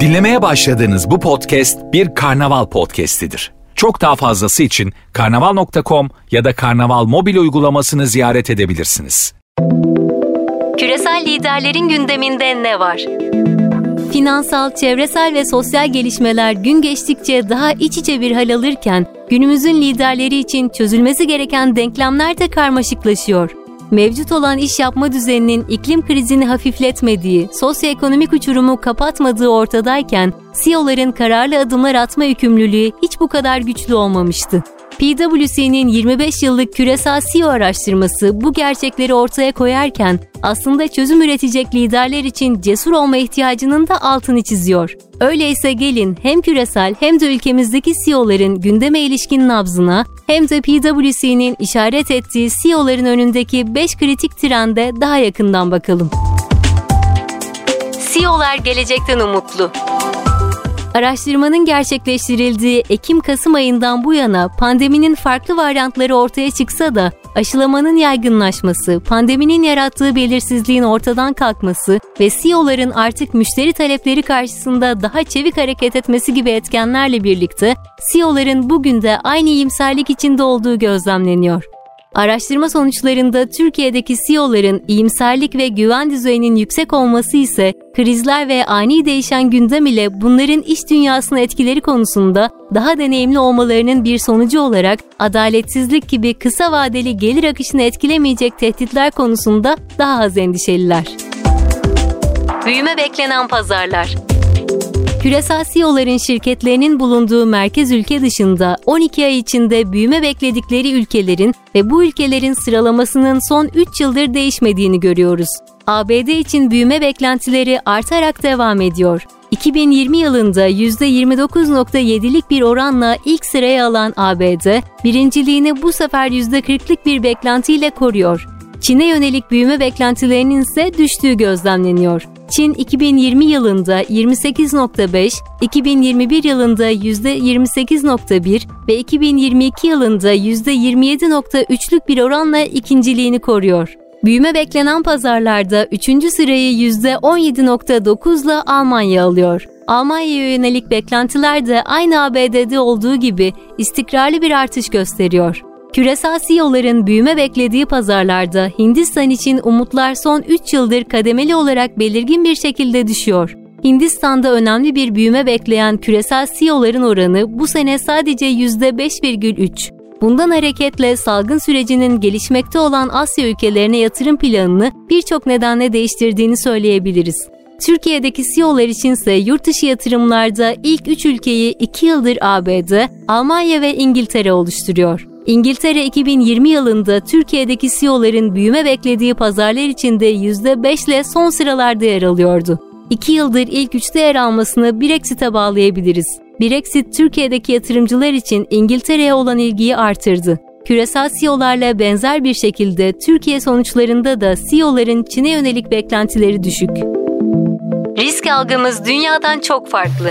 Dinlemeye başladığınız bu podcast bir karnaval podcastidir. Çok daha fazlası için karnaval.com ya da karnaval mobil uygulamasını ziyaret edebilirsiniz. Küresel liderlerin gündeminde ne var? Finansal, çevresel ve sosyal gelişmeler gün geçtikçe daha iç içe bir hal alırken günümüzün liderleri için çözülmesi gereken denklemler de karmaşıklaşıyor mevcut olan iş yapma düzeninin iklim krizini hafifletmediği, sosyoekonomik uçurumu kapatmadığı ortadayken CEO'ların kararlı adımlar atma yükümlülüğü hiç bu kadar güçlü olmamıştı. PwC'nin 25 yıllık küresel CEO araştırması bu gerçekleri ortaya koyarken aslında çözüm üretecek liderler için cesur olma ihtiyacının da altını çiziyor. Öyleyse gelin hem küresel hem de ülkemizdeki CEO'ların gündeme ilişkin nabzına hem de PwC'nin işaret ettiği CEO'ların önündeki 5 kritik trende daha yakından bakalım. CEO'lar gelecekten umutlu. Araştırmanın gerçekleştirildiği Ekim-Kasım ayından bu yana pandeminin farklı varyantları ortaya çıksa da aşılamanın yaygınlaşması, pandeminin yarattığı belirsizliğin ortadan kalkması ve CEO'ların artık müşteri talepleri karşısında daha çevik hareket etmesi gibi etkenlerle birlikte CEO'ların bugün de aynı iyimserlik içinde olduğu gözlemleniyor. Araştırma sonuçlarında Türkiye'deki CEO'ların iyimserlik ve güven düzeyinin yüksek olması ise krizler ve ani değişen gündem ile bunların iş dünyasına etkileri konusunda daha deneyimli olmalarının bir sonucu olarak adaletsizlik gibi kısa vadeli gelir akışını etkilemeyecek tehditler konusunda daha az endişeliler. Büyüme beklenen pazarlar Küresel CEO'ların şirketlerinin bulunduğu merkez ülke dışında 12 ay içinde büyüme bekledikleri ülkelerin ve bu ülkelerin sıralamasının son 3 yıldır değişmediğini görüyoruz. ABD için büyüme beklentileri artarak devam ediyor. 2020 yılında %29.7'lik bir oranla ilk sıraya alan ABD, birinciliğini bu sefer %40'lık bir beklentiyle koruyor. Çin'e yönelik büyüme beklentilerinin ise düştüğü gözlemleniyor. Çin 2020 yılında 28.5, 2021 yılında %28.1 ve 2022 yılında %27.3'lük bir oranla ikinciliğini koruyor. Büyüme beklenen pazarlarda 3. sırayı %17.9 ile Almanya alıyor. Almanya'ya yönelik beklentiler de aynı ABD'de olduğu gibi istikrarlı bir artış gösteriyor. Küresel CEO'ların büyüme beklediği pazarlarda Hindistan için umutlar son 3 yıldır kademeli olarak belirgin bir şekilde düşüyor. Hindistan'da önemli bir büyüme bekleyen küresel CEO'ların oranı bu sene sadece %5,3. Bundan hareketle salgın sürecinin gelişmekte olan Asya ülkelerine yatırım planını birçok nedenle değiştirdiğini söyleyebiliriz. Türkiye'deki CEO'lar içinse yurt dışı yatırımlarda ilk 3 ülkeyi 2 yıldır ABD, Almanya ve İngiltere oluşturuyor. İngiltere 2020 yılında Türkiye'deki CEO'ların büyüme beklediği pazarlar içinde %5 ile son sıralarda yer alıyordu. 2 yıldır ilk üçte yer almasını Brexit'e bağlayabiliriz. Brexit Türkiye'deki yatırımcılar için İngiltere'ye olan ilgiyi artırdı. Küresel CEO'larla benzer bir şekilde Türkiye sonuçlarında da CEO'ların Çin'e yönelik beklentileri düşük. Risk algımız dünyadan çok farklı.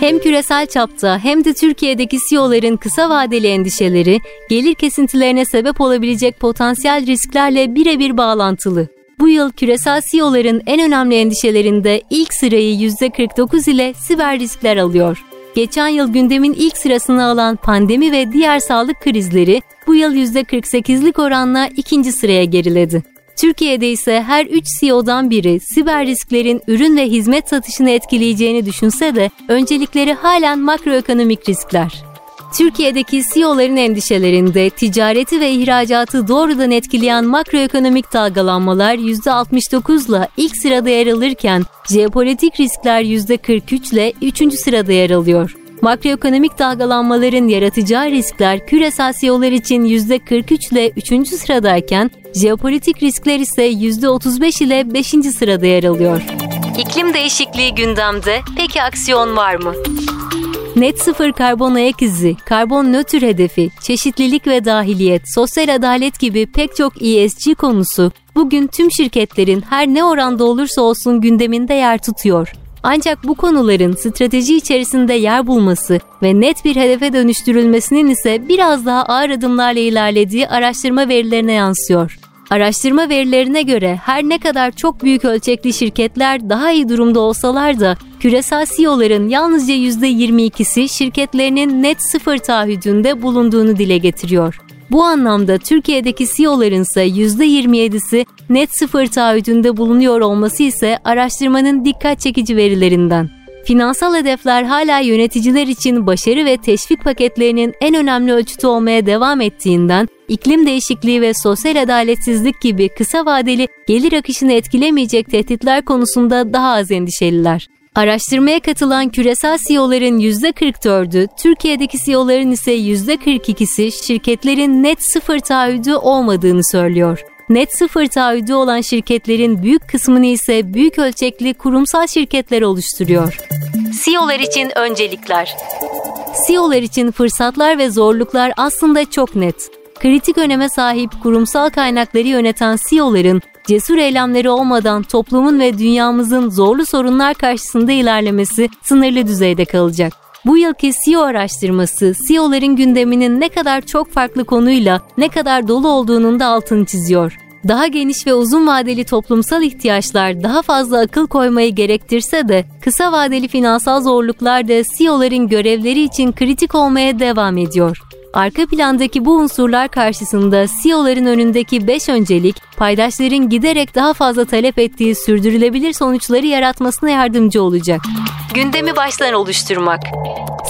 Hem küresel çapta hem de Türkiye'deki CEO'ların kısa vadeli endişeleri, gelir kesintilerine sebep olabilecek potansiyel risklerle birebir bağlantılı. Bu yıl küresel CEO'ların en önemli endişelerinde ilk sırayı %49 ile siber riskler alıyor. Geçen yıl gündemin ilk sırasını alan pandemi ve diğer sağlık krizleri bu yıl %48'lik oranla ikinci sıraya geriledi. Türkiye'de ise her 3 CEO'dan biri siber risklerin ürün ve hizmet satışını etkileyeceğini düşünse de öncelikleri halen makroekonomik riskler. Türkiye'deki CEO'ların endişelerinde ticareti ve ihracatı doğrudan etkileyen makroekonomik dalgalanmalar %69 ile ilk sırada yer alırken jeopolitik riskler %43 ile 3. sırada yer alıyor. Makroekonomik dalgalanmaların yaratacağı riskler küresel CEO'lar için %43 ile 3. sıradayken jeopolitik riskler ise %35 ile 5. sırada yer alıyor. İklim değişikliği gündemde peki aksiyon var mı? Net sıfır karbon ayak izi, karbon nötr hedefi, çeşitlilik ve dahiliyet, sosyal adalet gibi pek çok ESG konusu bugün tüm şirketlerin her ne oranda olursa olsun gündeminde yer tutuyor. Ancak bu konuların strateji içerisinde yer bulması ve net bir hedefe dönüştürülmesinin ise biraz daha ağır adımlarla ilerlediği araştırma verilerine yansıyor. Araştırma verilerine göre her ne kadar çok büyük ölçekli şirketler daha iyi durumda olsalar da küresel CEO'ların yalnızca %22'si şirketlerinin net sıfır taahhüdünde bulunduğunu dile getiriyor. Bu anlamda Türkiye'deki CEO'ların ise %27'si net sıfır taahhüdünde bulunuyor olması ise araştırmanın dikkat çekici verilerinden. Finansal hedefler hala yöneticiler için başarı ve teşvik paketlerinin en önemli ölçütü olmaya devam ettiğinden iklim değişikliği ve sosyal adaletsizlik gibi kısa vadeli gelir akışını etkilemeyecek tehditler konusunda daha az endişeliler. Araştırmaya katılan küresel CEO'ların %44'ü, Türkiye'deki CEO'ların ise %42'si şirketlerin net sıfır taahhüdü olmadığını söylüyor. Net sıfır taahhüdü olan şirketlerin büyük kısmını ise büyük ölçekli kurumsal şirketler oluşturuyor. CEO'lar için öncelikler CEO'lar için fırsatlar ve zorluklar aslında çok net. Kritik öneme sahip kurumsal kaynakları yöneten CEO'ların cesur eylemleri olmadan toplumun ve dünyamızın zorlu sorunlar karşısında ilerlemesi sınırlı düzeyde kalacak. Bu yılki CEO araştırması CEO'ların gündeminin ne kadar çok farklı konuyla ne kadar dolu olduğunun da altını çiziyor. Daha geniş ve uzun vadeli toplumsal ihtiyaçlar daha fazla akıl koymayı gerektirse de kısa vadeli finansal zorluklar da CEO'ların görevleri için kritik olmaya devam ediyor. Arka plandaki bu unsurlar karşısında CEO'ların önündeki 5 öncelik, paydaşların giderek daha fazla talep ettiği sürdürülebilir sonuçları yaratmasına yardımcı olacak. Gündemi baştan oluşturmak.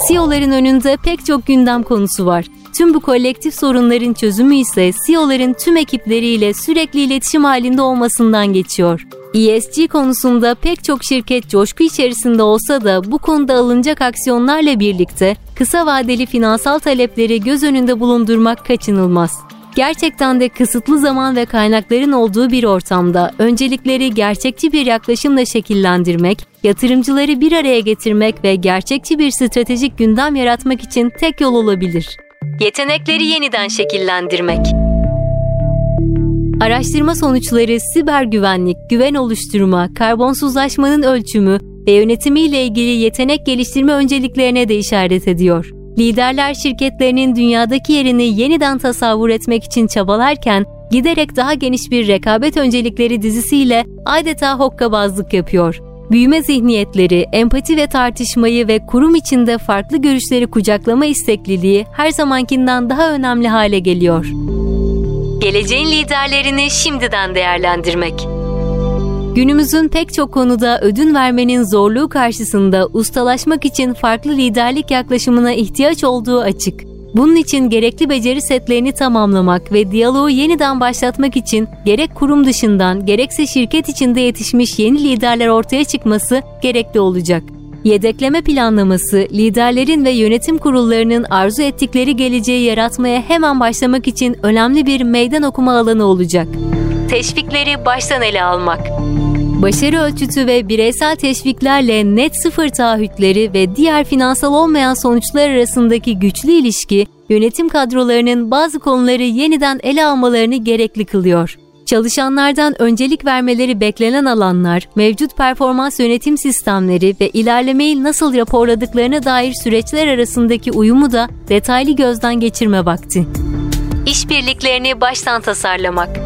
CEO'ların önünde pek çok gündem konusu var. Tüm bu kolektif sorunların çözümü ise CEO'ların tüm ekipleriyle sürekli iletişim halinde olmasından geçiyor. ESG konusunda pek çok şirket coşku içerisinde olsa da bu konuda alınacak aksiyonlarla birlikte kısa vadeli finansal talepleri göz önünde bulundurmak kaçınılmaz. Gerçekten de kısıtlı zaman ve kaynakların olduğu bir ortamda öncelikleri gerçekçi bir yaklaşımla şekillendirmek, yatırımcıları bir araya getirmek ve gerçekçi bir stratejik gündem yaratmak için tek yol olabilir. Yetenekleri yeniden şekillendirmek. Araştırma sonuçları siber güvenlik, güven oluşturma, karbonsuzlaşmanın ölçümü ve yönetimiyle ilgili yetenek geliştirme önceliklerine de işaret ediyor. Liderler şirketlerinin dünyadaki yerini yeniden tasavvur etmek için çabalarken giderek daha geniş bir rekabet öncelikleri dizisiyle adeta hokkabazlık yapıyor. Büyüme zihniyetleri, empati ve tartışmayı ve kurum içinde farklı görüşleri kucaklama istekliliği her zamankinden daha önemli hale geliyor. Geleceğin liderlerini şimdiden değerlendirmek. Günümüzün pek çok konuda ödün vermenin zorluğu karşısında ustalaşmak için farklı liderlik yaklaşımına ihtiyaç olduğu açık. Bunun için gerekli beceri setlerini tamamlamak ve diyaloğu yeniden başlatmak için gerek kurum dışından gerekse şirket içinde yetişmiş yeni liderler ortaya çıkması gerekli olacak. Yedekleme planlaması, liderlerin ve yönetim kurullarının arzu ettikleri geleceği yaratmaya hemen başlamak için önemli bir meydan okuma alanı olacak. Teşvikleri baştan ele almak. Başarı ölçütü ve bireysel teşviklerle net sıfır taahhütleri ve diğer finansal olmayan sonuçlar arasındaki güçlü ilişki, yönetim kadrolarının bazı konuları yeniden ele almalarını gerekli kılıyor. Çalışanlardan öncelik vermeleri beklenen alanlar, mevcut performans yönetim sistemleri ve ilerlemeyi nasıl raporladıklarına dair süreçler arasındaki uyumu da detaylı gözden geçirme vakti. İşbirliklerini baştan tasarlamak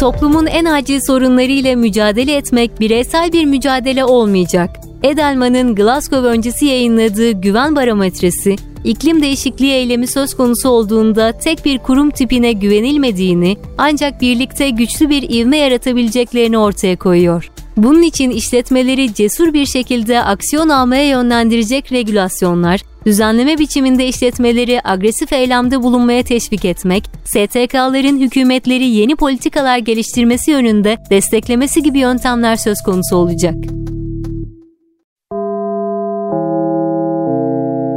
Toplumun en acil sorunlarıyla mücadele etmek bireysel bir mücadele olmayacak. Edelman'ın Glasgow öncesi yayınladığı güven barometresi, iklim değişikliği eylemi söz konusu olduğunda tek bir kurum tipine güvenilmediğini ancak birlikte güçlü bir ivme yaratabileceklerini ortaya koyuyor. Bunun için işletmeleri cesur bir şekilde aksiyon almaya yönlendirecek regülasyonlar, düzenleme biçiminde işletmeleri agresif eylemde bulunmaya teşvik etmek, STK'ların hükümetleri yeni politikalar geliştirmesi yönünde desteklemesi gibi yöntemler söz konusu olacak.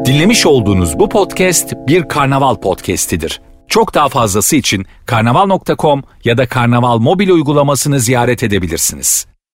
Dinlemiş olduğunuz bu podcast bir karnaval podcastidir. Çok daha fazlası için karnaval.com ya da karnaval mobil uygulamasını ziyaret edebilirsiniz.